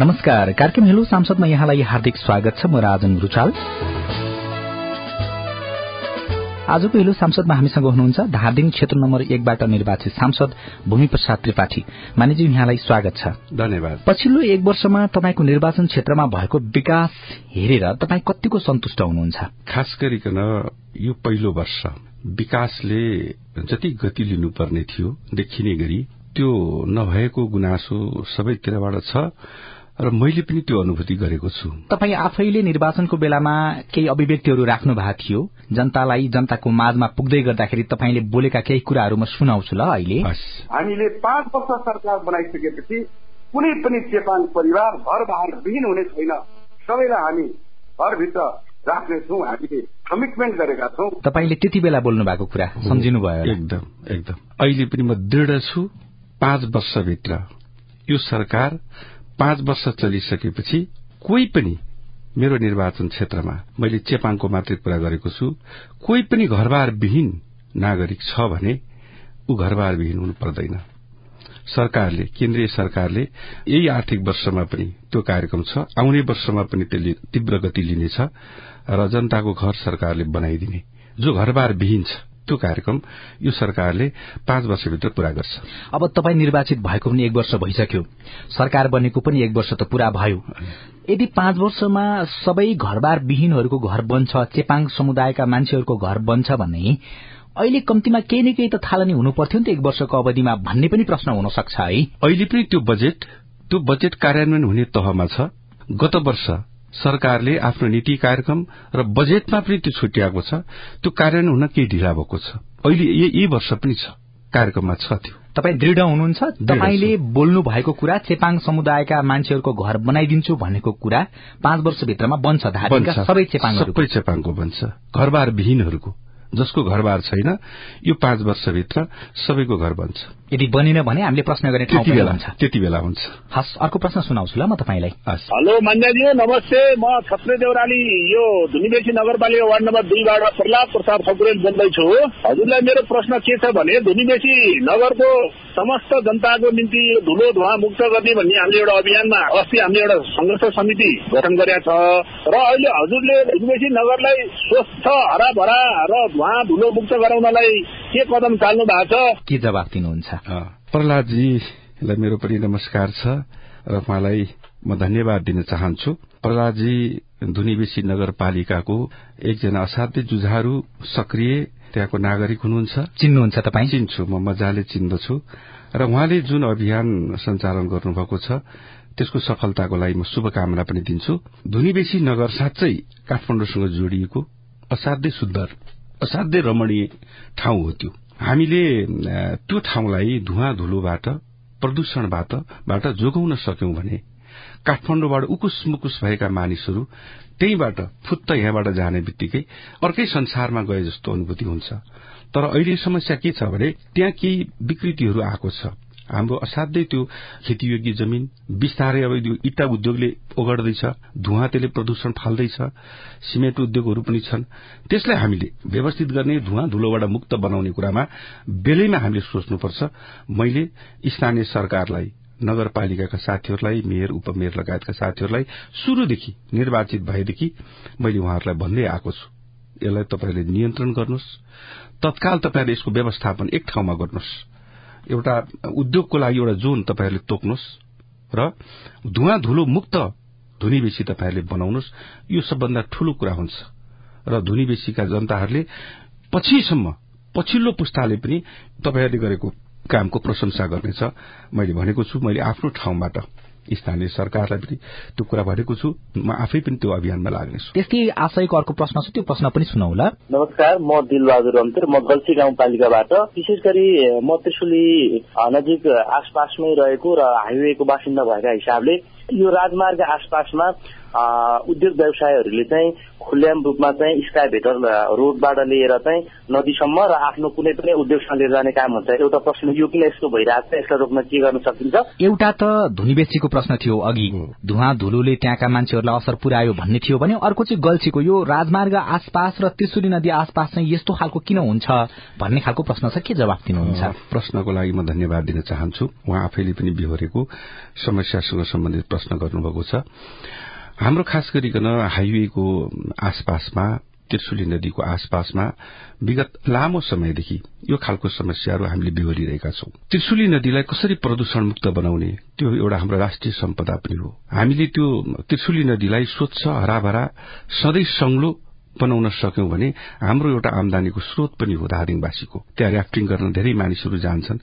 नमस्कार। कार्यक्रम हेलो सांसदमा यहाँलाई हार्दिक स्वागत छ। म राजन रुचाल। आजको हेलो सांसदमा हामीसँग हुनुहुन्छ धादिङ क्षेत्र नम्बर एकबाट निर्वाचित सांसद भूमि प्रसाद त्रिपाठी। मानिजी यहाँलाई स्वागत छ। धन्यवाद। पछिल्लो एक वर्षमा तपाईँको निर्वाचन क्षेत्रमा भएको विकास हेरेर तपाईँ कतिको सन्तुष्ट हुनुहुन्छ? खास गरिकन यो पहिलो वर्ष विकासले जति गति लिनुपर्ने थियो देखिने गरी त्यो नभएको गुनासो सबैतिरबाट छ। र मैले पनि त्यो अनुभूति गरेको छु। तपाईँ आफैले निर्वाचनको बेलामा केही अभिव्यक्तिहरू राख्नु भएको थियो? जनतालाई जनताको माझमा पुग्दै गर्दाखेरि तपाईँले बोलेका केही कुराहरू म सुनाउँछु ल अहिले। हामीले पाँच वर्ष सरकार बनाइसकेपछि कुनै पनि चेपाङ परिवार घर बाहिर विहीन हुने छैन। सबैलाई हामी घरभित्र राख्नेछौ हामीले कमिटमेन्ट गरेका छौँ। तपाईँले त्यति बेला बोल्नु भएको कुरा सम्झिनु भयो एकदम एकदम। अहिले पनि म दृढ छु पाँच वर्षभित्र यो सरकार पाँच वर्ष चलिसकेपछि कोही पनि मेरो निर्वाचन क्षेत्रमा मैले चेपाङको मात्रै कुरा गरेको छु कोही पनि घरबार विहीन नागरिक छ भने ऊ घरबार विहीन हुनु पर्दैन। सरकारले केन्द्रीय सरकारले यही आर्थिक वर्षमा पनि त्यो कार्यक्रम छ आउने वर्षमा पनि त्यसले तीव्र गति लिनेछ र जनताको घर सरकारले बनाइदिने। जो घरबार विहीन छ त्यो कार्यक्रम यो सरकारले पाँच वर्षभित्र पूरा गर्छ। अब तपाईँ निर्वाचित भएको पनि एक वर्ष भइसक्यो। सरकार बनेको पनि एक वर्ष त पूरा भयो। यदि पाँच वर्षमा सबै घरबार विहीनहरूको घर बन्छ चेपाङ समुदायका मान्छेहरूको घर बन्छ भने अहिले कम्तीमा केही न केही त थालनी हुनु पर्थ्यो नि त एक वर्षको अवधिमा भन्ने पनि प्रश्न हुन सक्छ है। अहिले पनि त्यो बजेट त्यो बजेट कार्यान्वयन हुने तहमा छ। गत वर्ष सरकारले आफ्नो नीति कार्यक्रम र बजेटमा पनि त्यो छुट्याएको छ। त्यो कार्यान्वयन हुन केही ढिला भएको छ। अहिले यही वर्ष पनि छ। कार्यक्रममा छ त्यो। तपाईँ दृढ हुनुहुन्छ? तपाईँले बोल्नु भएको कुरा चेपाङ समुदायका मान्छेहरूको घर बनाइदिन्छु भनेको कुरा पाँच वर्षभित्रमा बन्छ। सबै चेपाङ सबै चेपाङको बन्छ। घरबार विहीनहरूको। जसको घरबार छैन यो पाँच वर्षभित्र सबैको घर बन्छ। यदि बनिन भने हामीले प्रश्न गर्ने त्यति बेला त्यति बेला हुन्छ। हस् अर्को प्रश्न सुनाउँछु ल म तपाईँलाई। हेलो मन्याजी नमस्ते म छत्रे देउराली यो धुनीबेसी नगरपालिका वार्ड नम्बर दुईबाट प्रहलाद प्रसाद ठकुरेल बोल्दैछु हजुरलाई मेरो प्रश्न के छ भने धुनीबेसी नगरको समस्त जनताको निम्ति धुलो धुवा मुक्त गर्ने भन्ने हामीले एउटा अभियानमा अस्ति हामीले एउटा संघर्ष समिति गठन गरेका छ। र अहिले हजुरले धुनीबेसी नगरलाई स्वस्थ हराभरा र धुवा धुलो मुक्त गराउनलाई के कदम चाल्नु भएको छ? के जवाब दिनुहुन्छ? प्रहलादजीलाई मेरो पनि नमस्कार छ र उहाँलाई म धन्यवाद दिन चाहन्छु। प्रहलादजी धुनीबेसी नगरपालिकाको एकजना असाध्यै जुझारू सक्रिय त्यहाँको नागरिक हुनुहुन्छ। चिन्नुहुन्छ तपाईँ? चिन्छु म मजाले चिन्दछु। र उहाँले जुन अभियान सञ्चालन गर्नुभएको छ त्यसको सफलताको लागि म शुभकामना पनि दिन्छु। धुनीबेसी नगर साँच्चै काठमाडौँसँग जोडिएको असाध्यै सुन्दर असाध्यै रमणीय ठाउँ हो त्यो। हामीले त्यो ठाउँलाई धुवा धुलोबाट प्रदूषणबाट बाट जोगाउन सक्यौं भने काठमाडौँबाट उकुस मुकुस भएका मानिसहरू त्यहीबाट फुत्त यहाँबाट जाने बित्तिकै अर्कै संसारमा गए जस्तो अनुभूति हुन्छ। तर अहिले समस्या के छ भने त्यहाँ केही विकृतिहरू आएको छ। हाम्रो असाध्यै त्यो खेतीयोग्य जमिन बिस्तारै अब यो इट्टा उद्योगले ओगड्दैछ धुवा त्यसले प्रदूषण फाल्दैछ सिमेन्ट उद्योगहरू पनि छन्। त्यसलाई हामीले व्यवस्थित गर्ने धुवा धुलोबाट मुक्त बनाउने कुरामा बेलैमा हामीले सोच्नुपर्छ। मैले स्थानीय सरकारलाई नगरपालिकाका साथीहरूलाई मेयर उपमेयर लगायतका साथीहरूलाई शुरूदेखि निर्वाचित भएदेखि मैले उहाँहरूलाई भन्दै आएको छु। यसलाई तपाईँले नियन्त्रण गर्नुहोस्। तत्काल तपाईँहरूले यसको व्यवस्थापन एक ठाउँमा गर्नुहोस्। एउटा उद्योगको लागि एउटा जोन तपाईँहरूले तोक्नुहोस् र धुवा धुलो मुक्त धुनीबेसी तपाईँहरूले बनाउनुहोस्। यो सबभन्दा ठूलो कुरा हुन्छ। र धुनीबेसीका जनताहरूले पछिसम्म पछिल्लो पुस्ताले पनि तपाईँहरूले गरेको कामको प्रशंसा गर्नेछ। मैले भनेको छु मैले आफ्नो ठाउँबाट स्थानीय सरकारलाई पनि त्यो कुरा भनेको छु। म आफै पनि त्यो अभियानमा लाग्नेछु। त्यस्तै आशयको अर्को प्रश्न छ त्यो प्रश्न पनि सुनौ ल नमस्कार म दिलबहादुर रम्तेर म गल्सी गाउँपालिकाबाट। विशेष गरी म त्रिशुली नजिक आसपासमै रहेको र हाइवेको बासिन्दा भएका हिसाबले यो राजमार्ग आसपासमा उद्योग व्यवसायहरूले चाहिँ खुल्याम रूपमा चाहिँ स्काई भेटर रोडबाट लिएर चाहिँ नदीसम्म र आफ्नो कुनै पनि उद्योगसँग लिएर जाने काम हुन्छ। एउटा प्रश्न यो किन यस्तो भइरहेको छ? यसलाई रोक्न के गर्न सकिन्छ? एउटा त धुनीबेसीको प्रश्न थियो अघि। धुवा धुलोले त्यहाँका मान्छेहरूलाई असर पुर्यायो भन्ने थियो भने अर्को चाहिँ गल्छीको यो राजमार्ग आसपास र त्रिशुली नदी आसपास चाहिँ यस्तो खालको किन हुन्छ भन्ने खालको प्रश्न छ। के जवाब दिनुहुन्छ? प्रश्नको लागि म धन्यवाद दिन चाहन्छु। उहाँ आफैले पनि बिहोरेको समस्यासँग सम्बन्धित प्रश्न गर्नुभएको छ। हाम्रो खास गरिकन हाइवेको आसपासमा त्रिशुली नदीको आसपासमा विगत लामो समयदेखि यो खालको समस्याहरू हामीले बिहोरिरहेका छौं। त्रिशुली नदीलाई कसरी प्रदूषण मुक्त बनाउने त्यो एउटा हाम्रो राष्ट्रिय सम्पदा पनि हो। हामीले त्यो त्रिशुली नदीलाई स्वच्छ हराभरा सधैँ संग्लो बनाउन सक्यौं भने हाम्रो एउटा आमदानीको स्रोत पनि हो धादिङवासीको त्यहाँ ऱ्याफ्टिङ गर्न धेरै मानिसहरू जान्छन्।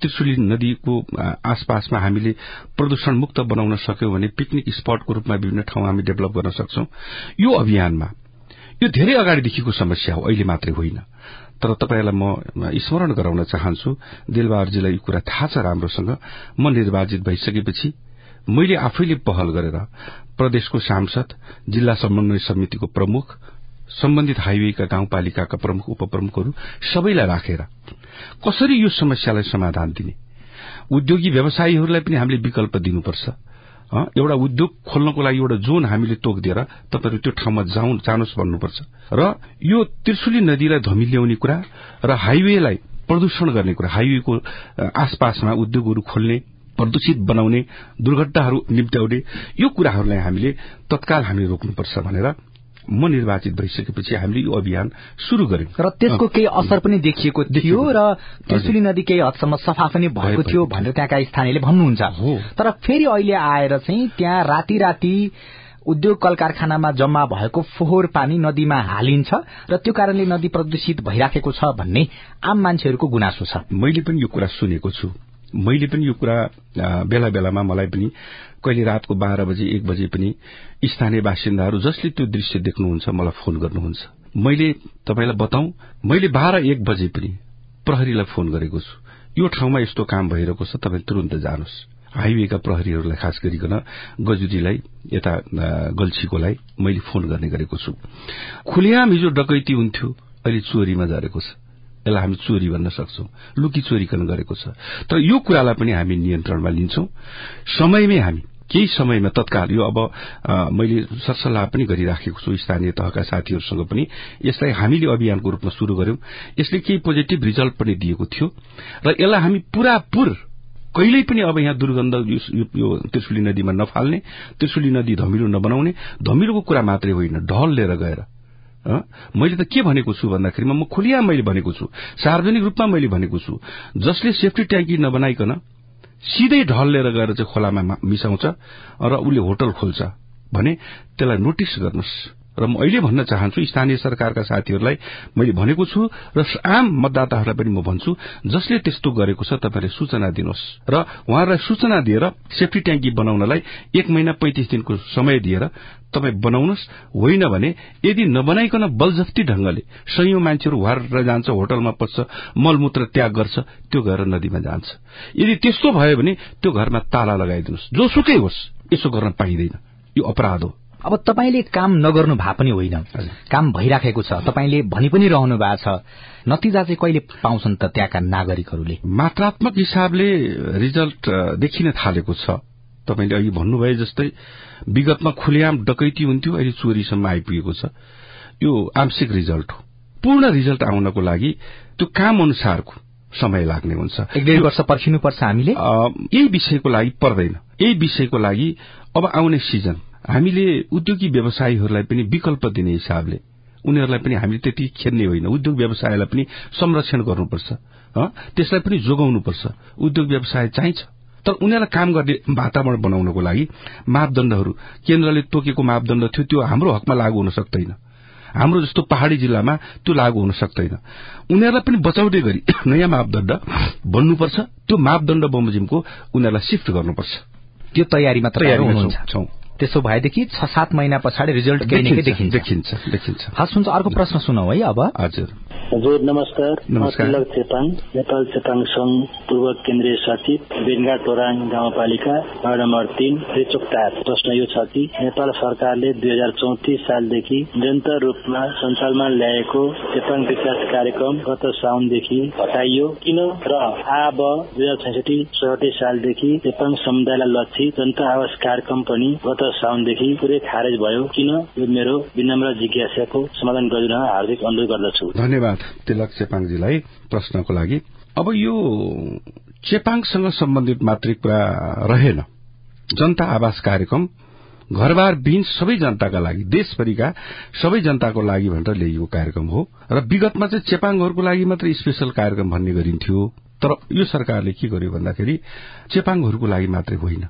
त्रिशुली नदीको आसपासमा हामीले प्रदूषण मुक्त बनाउन सक्यौं भने पिकनिक स्पटको रूपमा विभिन्न ठाउँ हामी डेभलप गर्न सक्छौं। यो अभियानमा यो धेरै अगाडिदेखिको समस्या हो अहिले मात्रै होइन। तर तपाईँलाई म स्मरण गराउन चाहन्छु दिलबहादुरजीलाई यो कुरा थाहा छ राम्रोसँग। म निर्वाचित भइसकेपछि मैले आफैले पहल गरेर प्रदेशको सांसद जिल्ला समन्वय समितिको प्रमुख सम्बन्धित हाइवेका गाउँपालिकाका प्रमुख उपप्रमुखहरू सबैलाई राखेर कसरी यो समस्यालाई समाधान दिने? उद्योगी व्यवसायीहरूलाई पनि हामीले विकल्प दिनुपर्छ। एउटा उद्योग खोल्नको लागि एउटा जोन हामीले तोकिदिएर तपाईँहरू त्यो ठाउँमा जानुहोस् भन्नुपर्छ। र यो त्रिशुली नदीलाई धमिल्याउने कुरा र हाइवेलाई प्रदूषण गर्ने कुरा हाइवेको आसपासमा उद्योगहरू खोल्ने प्रदूषित बनाउने दुर्घटनाहरू निम्त्याउने यो कुराहरूलाई हामीले तत्काल हामीले रोक्नुपर्छ भनेर म निर्वाचित भइसकेपछि हामीले यो अभियान शुरू गर्यौं र त्यसको केही असर पनि देखिएको थियो र त्रिशुली नदी केही हदसम्म सफा पनि भएको थियो भनेर त्यहाँका स्थानीयले भन्नुहुन्छ। तर फेरि अहिले आएर चाहिँ त्यहाँ राति राति उद्योग कल कारखानामा जम्मा भएको फोहोर पानी नदीमा हालिन्छ र त्यो कारणले नदी प्रदूषित भइराखेको छ भन्ने आम मान्छेहरूको गुनासो छ। मैले पनि यो कुरा सुनेको छु। मैले पनि यो कुरा बेला बेलामा मलाई पनि कहिले रातको बाह्र बजे एक बजे पनि स्थानीय बासिन्दाहरू जसले त्यो दृश्य देख्नुहुन्छ मलाई फोन गर्नुहुन्छ। मैले तपाईँलाई बताउँ मैले बाह्र एक बजे पनि प्रहरीलाई फोन गरेको छु। यो ठाउँमा यस्तो काम भइरहेको छ तपाईँ तुरन्त जानुहोस्। हाइवेका प्रहरीहरूलाई खास गरिकन गजुदीलाई यता गल्छीकोलाई मैले फोन गर्ने गरेको छु। खुलेआम हिजो डकैती हुन्थ्यो अहिले चोरीमा झरेको छ। यसलाई हामी चोरी भन्न सक्छौ। लुकी चोरीकन गरेको छ। तर यो कुरालाई पनि हामी नियन्त्रणमा लिन्छौं। समयमै हामी केही समयमा तत्काल यो अब मैले सरसल्लाह पनि गरिराखेको छु स्थानीय तहका साथीहरूसँग पनि। यसलाई हामीले अभियानको रूपमा शुरू गर्यौं यसले केही पोजिटिभ रिजल्ट पनि दिएको थियो। र यसलाई हामी पूरापूर कहिल्यै पनि अब यहाँ दुर्गन्ध यो त्रिशुली नदीमा नफाल्ने त्रिशुली नदी धमिलो नबनाउने धमिलोको कुरा मात्रै होइन ढल लिएर गएर मैले त के भनेको छु भन्दाखेरिमा म खुलिया मैले भनेको छु। सार्वजनिक रूपमा मैले भनेको छु। जसले सेफ्टी ट्याङ्की नबनाइकन सिधै ढल लिएर गएर चाहिँ खोलामा मिसाउँछ र उसले होटल खोल्छ भने त्यसलाई नोटिस गर्नुहोस्। र म अहिले भन्न चाहन्छु स्थानीय सरकारका साथीहरूलाई मैले भनेको छु र आम मतदाताहरूलाई पनि म भन्छु जसले त्यस्तो गरेको छ तपाईँले सूचना दिनुहोस्। र उहाँहरूलाई सूचना दिएर सेफ्टी ट्याङ्की बनाउनलाई एक महिना पैंतिस दिनको समय दिएर तपाईँ बनाउनुहोस्। होइन भने यदि नबनाइकन बलजफ्ती ढंगले सयौं मान्छेहरू भएर जान्छ होटलमा पस्छ मलमूत्र त्याग गर्छ त्यो गएर नदीमा जान्छ। यदि त्यस्तो भयो भने त्यो घरमा ताला लगाइदिनुहोस्। जोसुकै होस् यसो गर्न पाइँदैन। यो अपराध हो। अब तपाईँले काम नगर्नु भए पनि होइन। काम भइराखेको छ। तपाईँले भनि पनि रहनु भएको छ। नतिजा चाहिँ कहिले पाउँछन् त त्यहाँका नागरिकहरूले? मात्रात्मक हिसाबले रिजल्ट देखिन थालेको छ। तपाईँले अघि भन्नुभयो जस्तै विगतमा खुलेआम डकैती हुन्थ्यो अहिले चोरीसम्म आइपुगेको छ। यो आंशिक रिजल्ट हो। पूर्ण रिजल्ट आउनको लागि त्यो काम अनुसारको समय लाग्ने हुन्छ। एक डेढ वर्ष पर्खिनुपर्छ हामीले? यही विषयको लागि पर्दैन। यही विषयको लागि अब आउने सिजन। हामीले उद्योगी व्यवसायीहरूलाई पनि विकल्प दिने हिसाबले उनीहरूलाई पनि हामीले त्यति खेल्ने होइन। उद्योग व्यवसायलाई पनि संरक्षण गर्नुपर्छ त्यसलाई पनि जोगाउनुपर्छ। उद्योग व्यवसाय चाहिन्छ। तर उनीहरूलाई काम गर्ने वातावरण बनाउनको लागि मापदण्डहरू केन्द्रले तोकेको मापदण्ड थियो त्यो हाम्रो हकमा लागू हुन सक्दैन। हाम्रो जस्तो पहाड़ी जिल्लामा त्यो लागू हुन सक्दैन। उनीहरूलाई पनि बचाउने गरी नयाँ मापदण्ड बन्नुपर्छ। त्यो मापदण्ड बमोजिमको उनीहरूलाई सिफ्ट गर्नुपर्छ। त्यो तयारीमा तयारी हुनुहुन्छ त्यसो भएदेखि छ सात महिना पछाडि रिजल्ट केही देखिन्छ। देखिन्छ देखिन्छ। हस् हुन्छ अर्को प्रश्न सुनौ है अब। हजुर। हजुर नमस्कार। तिलक चेपाङ नेपाल चेपाङ संघ पूर्व केन्द्रीय सचिव बेनगा टोराङ गाउँपालिका वार्ड नम्बर तीन रेचोकटार प्रश्न यो छ कि नेपाल सरकारले दुई हजार चौतिस सालदेखि निरन्तर रूपमा सञ्चालनमा ल्याएको चेपाङ विकास कार्यक्रम गत साउनदेखि हटाइयो। किन र अब दुई हजार छैसठी सडसठी सालदेखि चेपाङ समुदायलाई लक्षित जनता आवास कार्यक्रम पनि गत साउनदेखि पुरै खारेज भयो। किन? यो मेरो विनम्र जिज्ञासाको समाधान गरिदिन हार्दिक अनुरोध गर्दछु। धन्यवाद तिलक चेपाङजीलाई प्रश्नको लागि। अब यो चेपाङसँग सम्बन्धित मात्रै कुरा रहेन। जनता आवास कार्यक्रम घरबार बिन सबै जनताका लागि देशभरिका सबै जनताको लागि भनेर ल्याइएको कार्यक्रम हो र विगतमा चाहिँ चेपाङहरूको लागि मात्रै स्पेशल कार्यक्रम भन्ने गरिन्थ्यो। तर यो सरकारले के गर्यो भन्दाखेरि चेपाङहरूको लागि मात्रै होइन।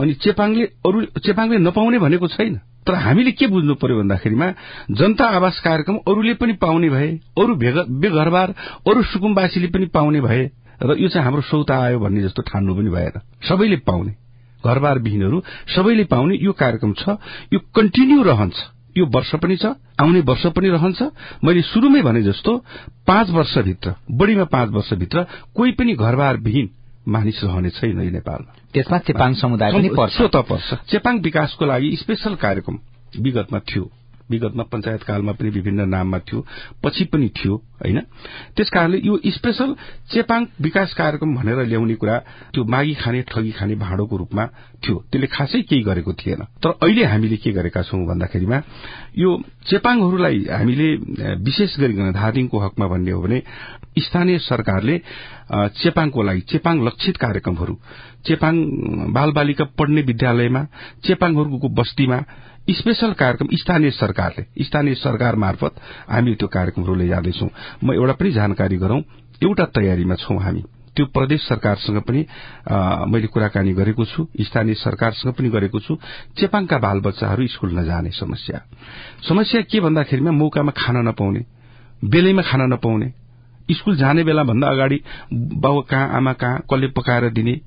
अनि चेपाङले अरू चेपाङले नपाउने भनेको छैन। तर हामीले के बुझ्नु पर्यो भन्दाखेरिमा जनता आवास कार्यक्रम अरूले पनि पाउने भए अरू बेघरबार अरू सुकुम्बासीले पनि पाउने भए र यो चाहिँ हाम्रो सौता आयो भन्ने जस्तो ठान्नु पनि भएन सबैले पाउने। घरबार विहीनहरू सबैले पाउने यो कार्यक्रम छ यो कन्टिन्यू रहन्छ यो वर्ष पनि छ आउने वर्ष पनि रहन्छ। मैले शुरूमै भने जस्तो पाँच वर्षभित्र बढ़ीमा पाँच वर्षभित्र कोही पनि घरबार विहीन मानिस रहने छैन यो नेपालमा। त्यसमा चेपाङ समुदाय पनि पर्छ। चेपाङ विकासको लागि स्पेशल कार्यक्रम विगतमा थियो। विगतमा पञ्चायत कालमा पनि विभिन्न नाममा थियो पछि पनि थियो होइन? त्यसकारणले यो स्पेशल चेपाङ विकास कार्यक्रम भनेर ल्याउने कुरा त्यो मागी खाने ठगी खाने भाँडोको रूपमा थियो। त्यसले खासै केही गरेको थिएन। तर अहिले हामीले के गरेका छौं भन्दाखेरिमा यो चेपाङहरूलाई हामीले विशेष गरिकन धादिङको हकमा भन्ने हो भने स्थानीय सरकारले चेपाङको लागि चेपाङ लक्षित कार्यक्रमहरू चेपाङ बाल बालिका पढ्ने विद्यालयमा चेपाङहरूको बस्तीमा स्पेशल कार्यक्रम स्थानीय सरकारले स्थानीय सरकार मार्फत हामीले त्यो कार्यक्रमहरू लैजाँदैछौ म एउटा पनि जानकारी गरौं एउटा तयारीमा छौं हामी। त्यो प्रदेश सरकारसँग पनि मैले कुराकानी गरेको छु स्थानीय सरकारसँग पनि गरेको छु। चेपाङका बाल बच्चाहरू स्कूल नजाने समस्या। समस्या के भन्दाखेरिमा मौकामा खान नपाउने बेलैमा खान नपाउने स्कूल जाने बेला भन्दा अगाडि बाउ कहाँ आमा कहाँ कसले पकाएर दिने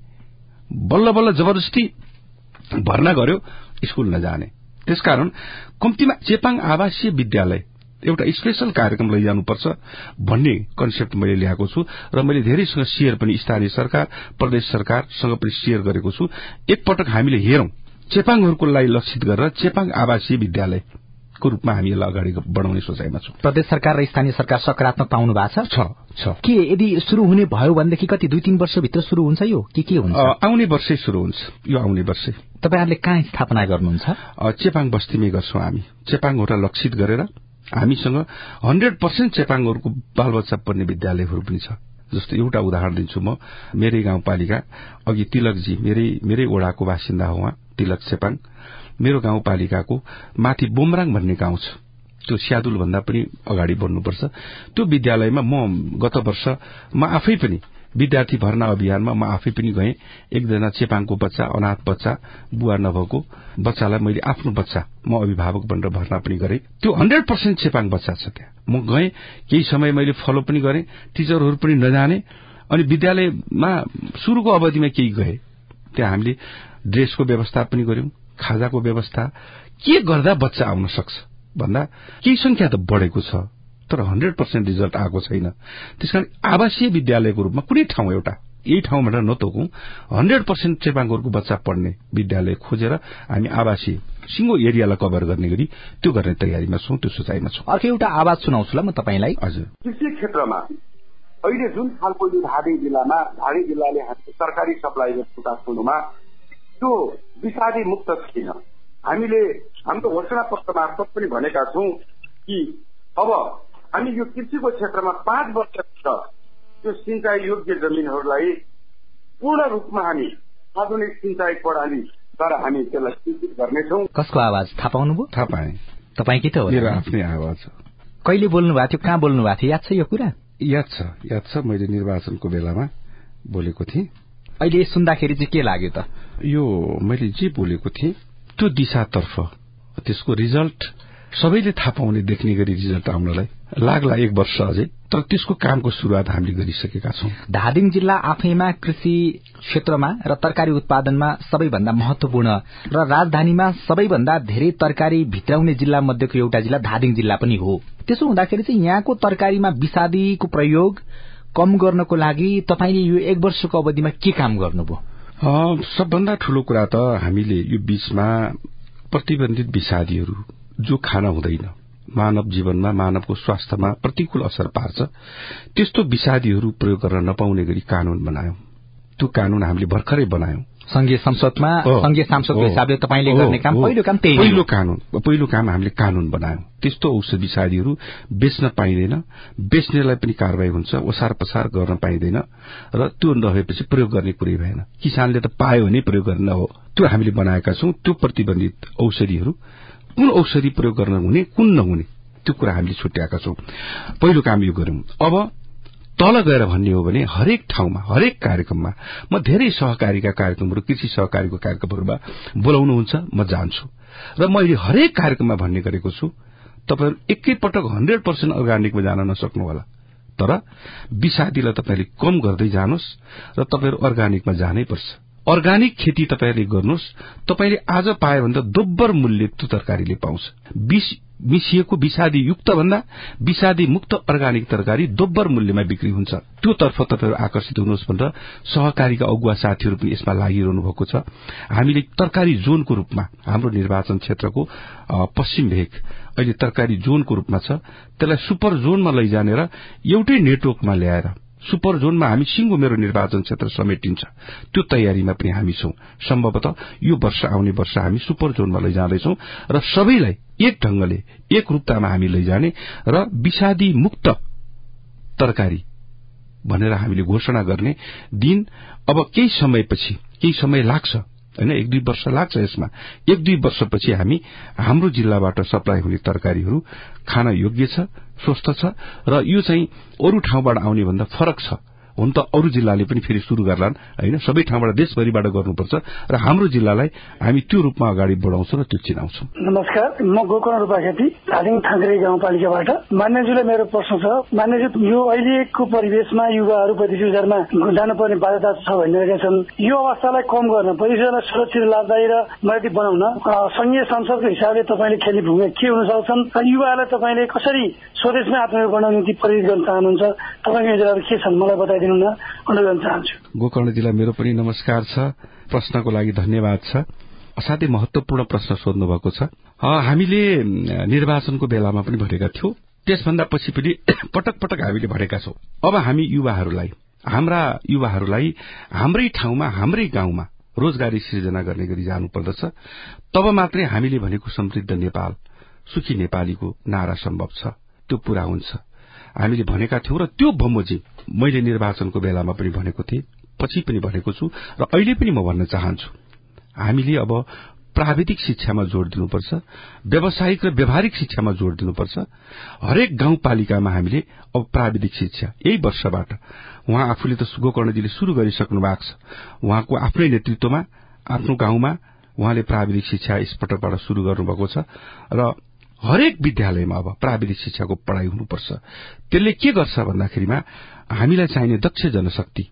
बल्ल बल्ल जबरजस्ती भर्ना गर्यो स्कूल नजाने। त्यसकारण कम्तीमा चेपाङ आवासीय विद्यालय एउटा स्पेशल कार्यक्रम लैजानुपर्छ भन्ने कन्सेप्ट मैले ल्याएको छु र मैले धेरैसँग शेयर पनि स्थानीय सरकार प्रदेश सरकारसँग पनि शेयर गरेको छु। एकपटक हामीले हेरौं चेपाङहरूको लागि लक्षित गरेर चेपाङ आवासीय विद्यालयको रूपमा हामी यसलाई अगाडि बढ़ाउने सोचाइमा छौं। प्रदेश सरकार र स्थानीय सरकार सकारात्मक पाउनु भएको छ? छ छ। के यदि शुरू हुने भयो भनेदेखि कति दुई तीन वर्षभित्र शुरू हुन्छ यो? के के हुन्छ? आउने वर्षै शुरू हुन्छ। यो आउने वर्षै। तपाईँहरूले कहाँ स्थापना गर्नुहुन्छ? चेपाङ बस्तीमै गर्छौं हामी। चेपाङहरूलाई लक्षित गरेर हामीसँग हन्ड्रेड पर्सेन्ट चेपाङहरूको बालबच्चा पढ्ने विद्यालयहरू पनि छ। जस्तो एउटा उदाहरण दिन्छु म। मेरै गाउँपालिका अघि तिलकजी मेरै मेरै ओडाको बासिन्दा हो उहाँ तिलक चेपाङ। मेरो गाउँपालिकाको माथि बोमराङ भन्ने गाउँ छ। त्यो स्यादुल भन्दा पनि अगाडि बढ्नुपर्छ। त्यो विद्यालयमा म गत वर्ष म आफै पनि विद्यार्थी भर्ना अभियानमा म आफै पनि गएँ। एकजना चेपाङको बच्चा अनाथ बच्चा बुवा नभएको बच्चालाई मैले आफ्नो बच्चा म अभिभावक बनेर भर्ना पनि गरेँ। त्यो हन्ड्रेड पर्सेन्ट चेपाङ बच्चा छ त्यहाँ। म गएँ केही समय मैले फलो पनि गरेँ टिचरहरू पनि नजाने अनि विद्यालयमा शुरूको अवधिमा केही गए। त्यहाँ हामीले ड्रेसको व्यवस्था पनि गर्यौं खाजाको व्यवस्था के गर्दा बच्चा आउन सक्छ? भन्दा केही संख्या त बढेको छ तर हन्ड्रेड पर्सेन्ट रिजल्ट आएको छैन। त्यसकारण आवासीय विद्यालयको रूपमा कुनै ठाउँ एउटा यही ठाउँ भनेर नतोकौं हन्ड्रेड पर्सेन्ट चेपाङहरूको बच्चा पढ्ने विद्यालय खोजेर हामी आवासीय सिंगो एरियालाई कभर गर्ने गरी त्यो गर्ने तयारीमा छौं त्यो सोचाइमा छौं। अर्को एउटा आवाज सुनाउँछु ल म तपाईँलाई। हजुर। कृषि क्षेत्रमा अहिले जुन खालको यो धादिङ जिल्लामा धादिङ जिल्लाले सरकारी सप्लाई काठमाडौँमा त्यो विषादी मुक्त छैन हामीले हाम्रो घोषणा पत्र मार्फत पनि भनेका छौं कि अब हामी यो कृषिको क्षेत्रमा पाँच वर्षभित्र त्यो सिंचाई योग्य जमिनहरूलाई पूर्ण रूपमा हामी आधुनिक सिंचाई प्रणालीद्वारा हामी त्यसलाई सूचित गर्नेछौं। कसको आवाज? थाहा पाउनुभयो? थाहा पाएँ। तपाईँकै त हो? मेरो त? आफ्नै आवाज हो। कहिले बोल्नु भएको थियो? कहाँ बोल्नु भएको थियो? याद छ यो कुरा? याद छ याद छ मैले निर्वाचनको बेलामा बोलेको थिएँ। अहिले सुन्दाखेरि चाहिँ के लाग्यो त? यो मैले जे बोलेको थिएँ त्यो दिशातर्फ। त्यसको रिजल्ट सबैले थाहा पाउने देख्ने गरी रिजल्ट आउनलाई लाग्ला एक वर्ष अझै तर त्यसको कामको शुरूआत हामीले गरिसकेका छौं। धादिङ जिल्ला आफैमा कृषि क्षेत्रमा र तरकारी उत्पादनमा सबैभन्दा महत्वपूर्ण र राजधानीमा सबैभन्दा धेरै तरकारी भित्राउने जिल्ला मध्येको एउटा जिल्ला धादिङ जिल्ला पनि हो। त्यसो हुँदाखेरि चाहिँ यहाँको तरकारीमा विषादीको प्रयोग कम गर्नको लागि तपाईँले यो एक वर्षको अवधिमा के काम गर्नुभयो? सबभन्दा ठूलो कुरा त हामीले यो बीचमा प्रतिबन्धित विषादीहरू जो खान हुँदैन मानव जीवनमा मानवको स्वास्थ्यमा प्रतिकूल असर पार्छ त्यस्तो विषादीहरू प्रयोग गर्न नपाउने गरी कानून बनायौं। त्यो कानून हामीले भर्खरै बनायौं। संघीय संसदमा संघीय सांसदको हिसाबले तपाईँले गर्ने काम पहिलो काम त्यही पहिलो कानून पहिलो काम हामीले कानून बनायौं। त्यस्तो औषध विषादीहरू बेच्न पाइँदैन। बेच्नेलाई पनि कारवाही हुन्छ ओसार पसार गर्न पाइँदैन र त्यो नभएपछि प्रयोग गर्ने कुरै भएन। किसानले त पायो भने प्रयोग गर्ने हो। त्यो हामीले बनाएका छौं। त्यो प्रतिबन्धित औषधिहरू। कुन औषधि प्रयोग गर्न हुने कुन नहुने त्यो कुरा हामीले छुट्याएका छौं। पहिलो काम यो गर्यौं अब तल गएर भन्ने हो भने हरेक ठाउँमा हरेक कार्यक्रममा म धेरै सहकारीका कार्यक्रमहरू कृषि सहकारीको कार्यक्रमहरूमा बोलाउनुहुन्छ म जान्छु। र मैले हरेक कार्यक्रममा भन्ने गरेको छु तपाईँहरू एकैपटक हन्ड्रेड पर्सेन्ट अर्ग्यानिकमा जान नसक्नु होला तर विषादीलाई तपाईँले कम गर्दै जानुहोस् र तपाईँहरू अर्ग्यानिकमा जानै पर्छ। अर्ग्यानिक खेती तपाईँहरूले गर्नुहोस् तपाईँले आज पायो भने त दोब्बर मूल्य त्यो तरकारीले पाउँछ। मिसिएको विषादी युक्त भन्दा विषादी मुक्त अर्ग्यानिक तरकारी दोब्बर मूल्यमा बिक्री हुन्छ। त्यो तर्फ तपाईँहरू आकर्षित हुनुहोस् भनेर सहकारीका अगुवा साथीहरू पनि यसमा लागिरहनु भएको छ। हामीले तरकारी जोनको रूपमा हाम्रो निर्वाचन क्षेत्रको पश्चिम भेग अहिले तरकारी जोनको रूपमा छ। त्यसलाई सुपर जोनमा लैजानेर एउटै नेटवर्कमा ल्याएर सुपर जोनमा हामी सिंगो मेरो निर्वाचन क्षेत्र समेटिन्छ। त्यो तयारीमा पनि हामी छौं। सम्भवतः यो वर्ष आउने वर्ष हामी सुपर जोनमा लैजाँदैछौ र सबैलाई एक ढंगले एक रूपतामा हामी लैजाने र विषादी मुक्त तरकारी भनेर हामीले घोषणा गर्ने दिन अब केही समयपछि केही समय लाग्छ। होइन एक दुई वर्ष लाग्छ यसमा। एक दुई वर्षपछि हामी हाम्रो जिल्लाबाट सप्लाई हुने तरकारीहरू खान योग्य छ स्वस्थ छ र यो चाहिँ अरू ठाउँबाट आउने भन्दा फरक छ। हुन त अरू जिल्लाले पनि फेरि शुरू गर्लान् होइन? सबै ठाउँबाट देशभरिबाट गर्नुपर्छ र हाम्रो जिल्लालाई हामी त्यो रूपमा अगाडि बढाउँछौँ र त्यो चिनाउँछौँ। नमस्कार म गोकर्ण रूपा खेती धादिङ थाङ्ग्रे गाउँपालिकाबाट। मान्यजुलाई मेरो प्रश्न छ। मान्यजु यो अहिलेको परिवेशमा युवाहरू प्रतियोगितामा जानुपर्ने बाध्यता छ भनिरहेका छन्। यो अवस्थालाई कम गर्न प्रतियोगितालाई सुरक्षित लाभदायी र मैती बनाउन संघीय संसदको हिसाबले तपाईँले खेल्ने भूमिका के हुन सक्छन् युवाहरूलाई तपाईँले कसरी स्वदेशमै आत्मनिर्भर बनाउने निम्ति प्रेरित गर्न चाहनुहुन्छ? तपाईँको योजनाहरू के छन्? मलाई बताइदिनु अनुरोध चाहन्छु। गोकर्णजीलाई मेरो पनि नमस्कार छ प्रश्नको लागि धन्यवाद छ। असाध्यै महत्वपूर्ण प्रश्न सोध्नु भएको छ हामीले निर्वाचनको बेलामा पनि भनेका थियौं। त्यसभन्दा पछि पनि पटक पटक हामीले भनेका छौं। अब हामी युवाहरूलाई हाम्रा युवाहरूलाई हाम्रै ठाउँमा हाम्रै गाउँमा रोजगारी सृजना गर्ने गरी जानुपर्दछ। तब मात्रै हामीले भनेको समृद्ध नेपाल सुखी नेपालीको नारा सम्भव छ। त्यो पूरा हुन्छ। हामीले भनेका थियौं र त्यो बमोजिम मैले निर्वाचनको बेलामा पनि भनेको थिएँ पछि पनि भनेको छु र अहिले पनि म भन्न चाहन्छु। हामीले अब प्राविधिक शिक्षामा जोड़ दिनुपर्छ व्यावसायिक र व्यावहारिक शिक्षामा जोड़ दिनुपर्छ। हरेक गाउँपालिकामा हामीले अब प्राविधिक शिक्षा। यही वर्षबाट उहाँ आफूले त गोकर्णजीले शुरू गरिसक्नु भएको छ। उहाँको आफ्नै नेतृत्वमा आफ्नो गाउँमा उहाँले प्राविधिक शिक्षा यसपटकबाट शुरू गर्नुभएको छ र हरेक विद्यालयमा अब प्राविधिक शिक्षाको पढ़ाई हुनुपर्छ। त्यसले के गर्छ भन्दाखेरिमा हामीलाई चाहिने दक्ष जनशक्ति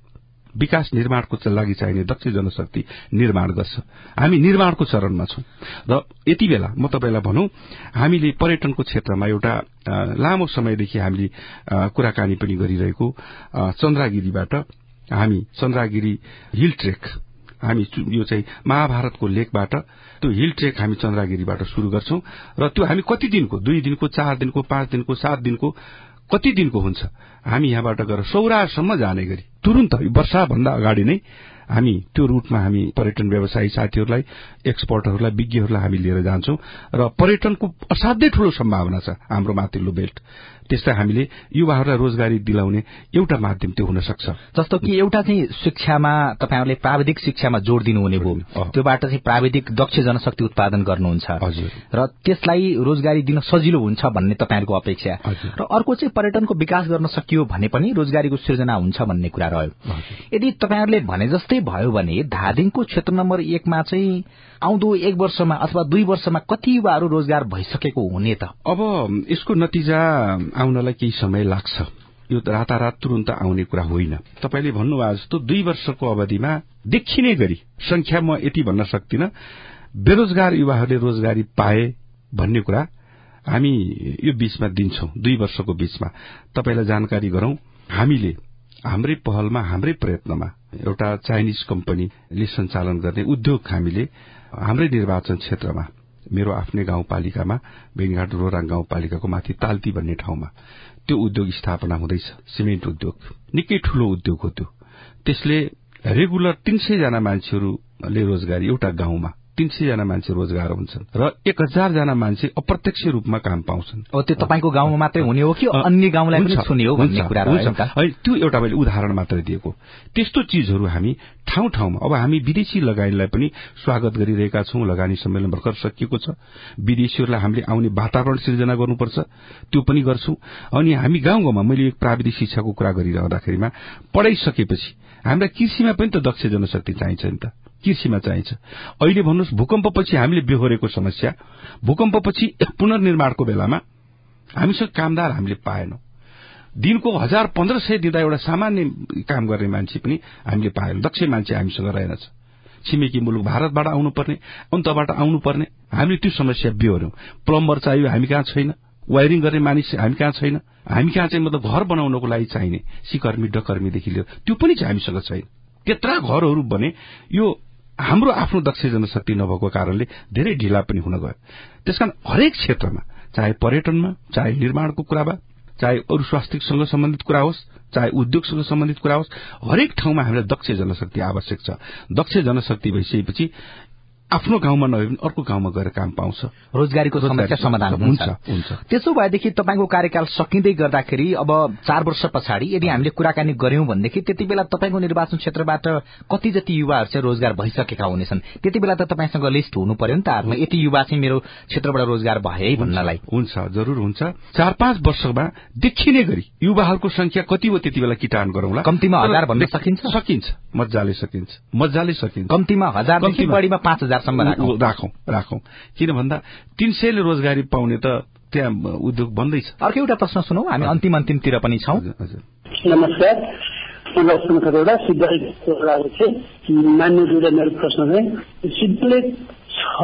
विकास निर्माणको लागि चाहिने दक्ष जनशक्ति निर्माण गर्छ। हामी निर्माणको चरणमा छौं। र यति बेला म तपाईँलाई भनौं हामीले पर्यटनको क्षेत्रमा एउटा लामो समयदेखि हामीले कुराकानी पनि गरिरहेको चन्द्रागिरीबाट हामी चन्द्रागिरी हिल ट्रेक हामी यो चाहिँ महाभारतको लेखबाट त्यो हिल ट्रेक हामी चन्द्रागिरीबाट शुरू गर्छौं। र त्यो हामी कति दिनको? दुई दिनको चार दिनको पाँच दिनको सात दिनको कति दिनको हुन्छ? हामी यहाँबाट गएर सौरासम्म जाने गरी तुरन्त वर्षाभन्दा अगाडि नै हामी त्यो रूटमा हामी पर्यटन व्यवसायी साथीहरूलाई एक्सपर्टहरूलाई विज्ञहरूलाई हामी लिएर जान्छौं। र पर्यटनको असाध्यै ठूलो सम्भावना छ हाम्रो माथिल्लो बेल्ट त्यसलाई हामीले युवाहरूलाई रोजगारी दिलाउने एउटा माध्यम त्यो हुन सक्छ जस्तो कि एउटा चाहिँ शिक्षामा तपाईँहरूले प्राविधिक शिक्षामा जोड़ दिनुहुने भयो त्योबाट चाहिँ प्राविधिक दक्ष जनशक्ति उत्पादन गर्नुहुन्छ। र त्यसलाई रोजगारी दिन सजिलो हुन्छ भन्ने तपाईँहरूको अपेक्षा। र अर्को चाहिँ पर्यटनको विकास गर्न सकियो भने पनि रोजगारीको सृजना हुन्छ भन्ने कुरा रह्यो। यदि तपाईँहरूले भने जस्तै भयो भने धादिङको क्षेत्र नम्बर एकमा चाहिँ आउँदो एक वर्षमा अथवा दुई वर्षमा कति युवाहरू रोजगार भइसकेको हुने त? अब यसको नतिजा आउनलाई केही समय लाग्छ। यो रातारात तुरन्त आउने कुरा होइन। तपाईँले भन्नुभयो जस्तो दुई वर्षको अवधिमा देखिने गरी संख्या म यति भन्न सक्दिनँ बेरोजगार युवाहरूले रोजगारी पाए भन्ने कुरा हामी यो बीचमा दिन्छौं दुई वर्षको बीचमा। तपाईँलाई जानकारी गरौं हामीले हाम्रै पहलमा हाम्रै प्रयत्नमा एउटा चाइनिज कम्पनीले सञ्चालन गर्ने उद्योग हामीले हाम्रै निर्वाचन क्षेत्रमा मेरो आफ्नै गाउँपालिकामा बेङघाट रोराङ गाउँपालिकाको माथि ताल्ती भन्ने ठाउँमा। त्यो उद्योग स्थापना हुँदैछ सिमेन्ट उद्योग। निकै ठूलो उद्योग हो त्यो। त्यसले रेगुलर तीन सय जना मान्छेहरूले रोजगारी एउटा गाउँमा तीन सय जना मान्छे रोजगार हुन्छन् र एक हजार जना मान्छे अप्रत्यक्ष रूपमा काम पाउँछन्। त्यो तपाईँको गाउँमा मात्रै हुने हो कि अन्य गाउँलाई पनि छुने हो भन्ने कुरा त्यो एउटा मैले उदाहरण मात्रै दिएको। त्यस्तो चिजहरू हामी ठाउँ ठाउँमा अब हामी विदेशी लगानीलाई पनि स्वागत गरिरहेका छौं लगानी सम्मेलन भर्खर सकिएको छ। विदेशीहरूलाई हामीले आउने वातावरण सिर्जना गर्नुपर्छ त्यो पनि गर्छौं। अनि हामी गाउँ गाउँमा मैले एक प्राविधिक शिक्षाको कुरा गरिरहँदाखेरिमा पढाइसकेपछि हामीलाई कृषिमा पनि त दक्ष जनशक्ति चाहिन्छ नि त। कृषिमा चाहिन्छ। अहिले भन्नुहोस् भूकम्पपछि हामीले बेहोरेको समस्या भूकम्पपछि पुनर्निर्माणको बेलामा हामीसँग कामदार हामीले पाएनौं। दिनको हजार पन्ध्र सय दिँदा एउटा सामान्य काम गर्ने मान्छे पनि हामीले पाएनौं। दक्ष मान्छे हामीसँग रहेनछ। छिमेकी मुलुक भारतबाट आउनुपर्ने अन्तबाट आउनुपर्ने हामीले त्यो समस्या बेहोर्यौं प्लम्बर चाहियो हामी कहाँ छैन? वायरिङ गर्ने मानिस हामी कहाँ छैन? हामी कहाँ चाहिँ मतलब घर बनाउनको लागि चाहिने? सिकर्मी डकर्मीदेखि लिएर त्यो पनि हामीसँग छैन। त्यत्रा घरहरू भने यो हाम्रो आफ्नो दक्ष जनशक्ति नभएको कारणले धेरै ढिला पनि हुन गयो। त्यसकारण हरेक क्षेत्रमा चाहे पर्यटनमा चाहे निर्माणको कुरामा चाहे अरू स्वास्थ्यसँग सम्बन्धित कुरा होस् चाहे उद्योगसँग सम्बन्धित कुरा होस् हरेक ठाउँमा हामीलाई दक्ष जनशक्ति आवश्यक छ। दक्ष जनशक्ति भइसकेपछि आफ्नो गाउँमा नभए पनि अर्को गाउँमा गएर काम पाउँछ। रोजगारीको समस्या समाधान हुन्छ। हुन्छ। त्यसो भएदेखि तपाईँको कार्यकाल सकिँदै गर्दाखेरि अब चार वर्ष पछाडि यदि हामीले कुराकानी गर्यौं भनेदेखि त्यति बेला तपाईँको निर्वाचन क्षेत्रबाट कति जति युवाहरू चाहिँ रोजगार भइसकेका हुनेछन् त्यति बेला त तपाईँसँग लिस्ट हुनु पर्यो नि त हातमा। यति युवा चाहिँ मेरो क्षेत्रबाट रोजगार भए है भन्नलाई। हुन्छ जरूर हुन्छ। चार पाँच वर्षमा देखिने गरी युवाहरूको संख्या कति हो त्यति बेला किटान गरौँला। कम्तीमा हजार भन्न सकिन्छ? सकिन्छ मजाले सकिन्छ मजाले सकिन्छ। कम्तीमा हजार बढीमा पाँच हजार हजारसम्म राखौं। राखौं किन भन्दा तीन सयले रोजगारी पाउने त त्यहाँ उद्योग बन्दैछ अर्को एउटा प्रश्न सुनौ हामी अन्तिम अन्तिमतिर पनि छौं। नमस्कार। सिद्धले मान्यज्यूले मेरो प्रश्न चाहिँ सिद्धले छ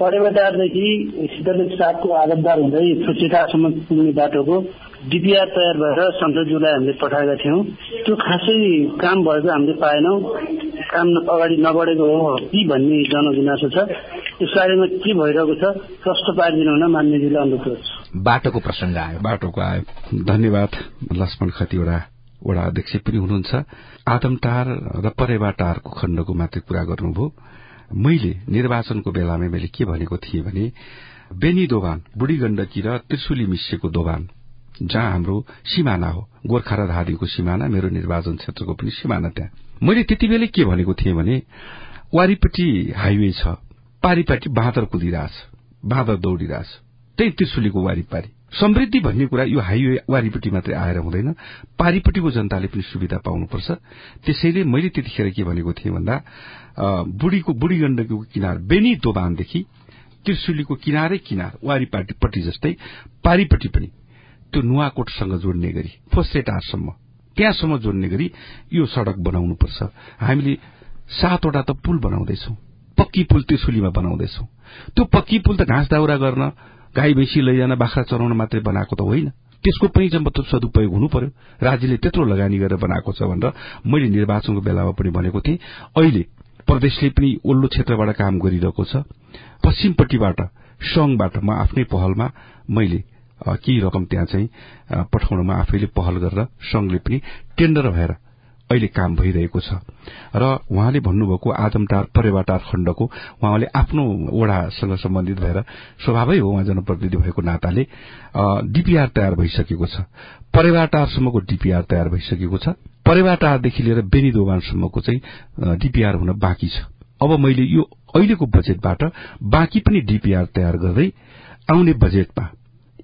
परेवादारदेखि सिद्धले सातको आदतदार हुँदै छुच्चेटासम्म पुग्ने बाटोको डिपिआर तयार भएर संसदज्यूलाई हामीले पठाएका थियौँ। त्यो खासै काम भएको हामीले पाएनौँ। काम अगाडि नबढेको हो कि भन्ने जनगुनासो छ। यस बारेमा के भइरहेको छ प्रश्न पारिदिनु हुन मान्यजीले अनुरोध गर्छु। बाटोको प्रसङ्ग आयो। बाटोको आयो। धन्यवाद लक्ष्मण खतिवड़ा। वडा अध्यक्ष पनि हुनुहुन्छ। आदमटार र परेवाटारको खण्डको मात्रै कुरा गर्नुभयो। मैले निर्वाचनको बेलामा मैले के भनेको थिएँ भने बेनी दोभान बुढी गण्डकी र त्रिशुली मिसिएको दोभान जहाँ हाम्रो सिमाना हो गोर्खा र धादिङको सिमाना मेरो निर्वाचन क्षेत्रको पनि सिमाना त्यहाँ। मैले त्यति बेलै के भनेको थिएँ भने वारिपट्टि हाइवे छ पारिपट्टि बाँदर कुदिरहेछ बाँदर दौडिरहेछ त्यही त्रिशुलीको वारिपारी। समृद्धि भन्ने कुरा यो हाइवे वारिपट्टि मात्रै आएर हुँदैन। पारिपट्टिको जनताले पनि सुविधा पाउनुपर्छ। त्यसैले मैले त्यतिखेर के भनेको थिएँ भन्दा बुढीको बुढी गण्डकीको किनार बेनी दोबानदेखि त्रिशुलीको किनारै किनार वारिपाटीपट्टि जस्तै पारिपट्टि पनि त्यो नुवाकोटसँग जोड्ने गरी फोसेटारसम्म त्यहाँसम्म जोड्ने गरी यो सड़क बनाउनुपर्छ। हामीले सातवटा त पुल बनाउँदैछौ। पक्की पुल त्रिशुलीमा बनाउँदैछौ। त्यो पक्की पुल त घाँस दाउरा गर्न गाई भैँसी लैजान बाख्रा चराउन मात्रै बनाएको त होइन। त्यसको पनि मतलब सदुपयोग हुनु पर्यो। राज्यले त्यत्रो लगानी गरेर बनाएको छ भनेर मैले निर्वाचनको बेलामा पनि भनेको थिएँ। अहिले प्रदेशले पनि ओल्लो क्षेत्रबाट काम गरिरहेको छ। पश्चिमपट्टिबाट संघबाट म आफ्नै पहलमा मैले केही रकम त्यहाँ चाहिँ पठाउनमा आफैले पहल गरेर संघले पनि टेन्डर भएर अहिले काम भइरहेको छ। र उहाँले भन्नुभएको आदमटार परेवाटार खण्डको उहाँले आफ्नो वडासँग सम्बन्धित भएर स्वभावै हो उहाँ जनप्रतिनिधि भएको नाताले डीपीआर तयार भइसकेको छ। परेवाटारसम्मको डीपीआर तयार भइसकेको छ। परेवाटारदेखि लिएर बेनी दोबानसम्मको चाहिँ डीपीआर हुन बाँकी छ। अब मैले यो अहिलेको बजेटबाट बाँकी पनि डीपीआर तयार गर्दै आउने बजेटमा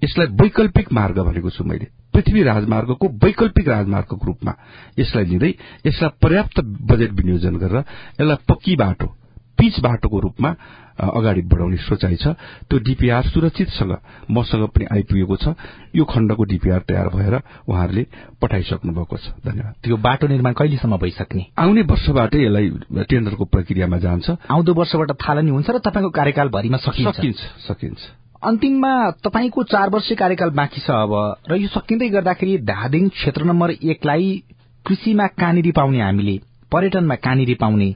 यसलाई वैकल्पिक मार्ग भनेको छु मैले। पृथ्वी राजमार्गको वैकल्पिक राजमार्गको रूपमा यसलाई लिँदै यसलाई पर्याप्त बजेट विनियोजन गरेर यसलाई पक्की बाटो पिच बाटोको रूपमा अगाडि बढाउने सोचाइ छ। त्यो डीपीआर सुरक्षितसँग मसँग पनि आइपुगेको छ। यो खण्डको डीपीआर तयार भएर उहाँहरूले पठाइसक्नु भएको छ। धन्यवाद। त्यो बाटो निर्माण कहिलेसम्म भइसक्ने? आउने वर्षबाटै यसलाई टेन्डरको प्रक्रियामा जान्छ। आउँदो वर्षबाट थालनी हुन्छ र तपाईँको कार्यकालभरिमा सकिन्छ। सकिन्छ सकिन्छ। अन्तिममा तपाईँको चार वर्ष कार्यकाल बाँकी छ अब। र यो सकिँदै गर्दाखेरि धादिङ क्षेत्र नम्बर एकलाई कृषिमा कहाँनिर पाउने हामीले पर्यटनमा कहाँनिर पाउने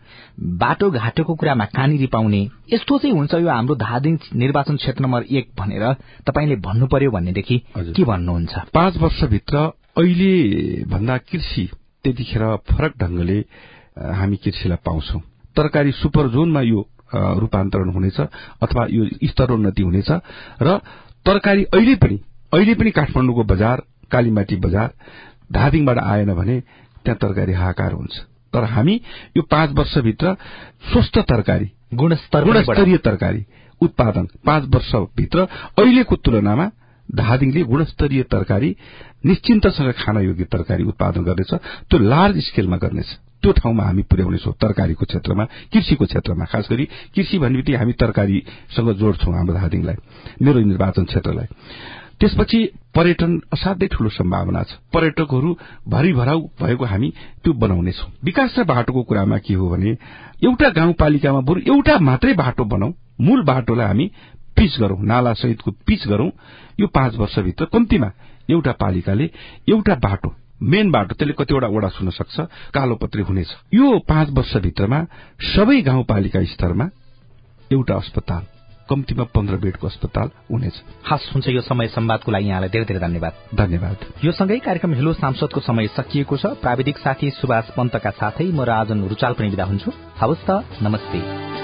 बाटोघाटोको कुरामा कहाँनिर पाउने। यस्तो चाहिँ हुन्छ यो हाम्रो धादिङ निर्वाचन क्षेत्र नम्बर एक भनेर तपाईँले भन्नु पर्यो भनेदेखि के भन्नुहुन्छ? पाँच वर्षभित्र अहिले भन्दा कृषि त्यतिखेर फरक ढंगले हामी कृषिलाई पाउँछौ। तरकारी सुपर जोनमा यो रूपान्तरण हुनेछ अथवा यो स्तरोन्नति हुनेछ र तरकारी अहिले पनि अहिले पनि काठमाडौँको बजार कालीमाटी बजार धादिङबाट आएन भने त्यहाँ तरकारी हाहाकार हुन्छ। तर हामी यो पाँच वर्षभित्र स्वस्थ तरकारी गुणस्तरीय तरकारी उत्पादन पाँच वर्षभित्र अहिलेको तुलनामा धादिङले गुणस्तरीय तरकारी निश्चिन्तसँग खान योग्य तरकारी उत्पादन गर्नेछ त्यो लार्ज स्केलमा गर्नेछ। त्यो ठाउँमा हामी पुर्याउनेछौँ तरकारीको क्षेत्रमा कृषिको क्षेत्रमा खास गरी कृषि भन्ने बित्तिकै हामी तरकारीसँग जोड्छौँ हाम्रो धादिङलाई मेरो निर्वाचन क्षेत्रलाई। त्यसपछि पर्यटन असाध्यै ठूलो सम्भावना छ। पर्यटकहरू भरि भराउ भएको हामी त्यो बनाउनेछौ विकास र बाटोको कुरामा के हो भने एउटा गाउँपालिकामा बरु एउटा मात्रै बाटो बनाऊ मूल बाटोलाई हामी पिच गरौं नाला सहितको पिच गरौं यो पाँच वर्षभित्र कम्तीमा एउटा पालिकाले एउटा बाटो मेन बाटो त्यसले कतिवटा वडा सुन्न सक्छ कालोपत्री हुनेछ। यो पाँच वर्षभित्रमा सबै गाउँपालिका स्तरमा एउटा अस्पताल कम्तीमा पन्ध्र बेडको अस्पताल हुनेछ। हस् हुन्छ यो समय संवादको लागि यहाँलाई धेरै धेरै धन्यवाद। धन्यवाद। यो सँगै कार्यक्रम हेलो सांसदको समय सकिएको छ। प्राविधिक साथी सुभाष पन्तका साथै म राजन रुचाल पनि विदा हुन्छु। हवस् त नमस्ते।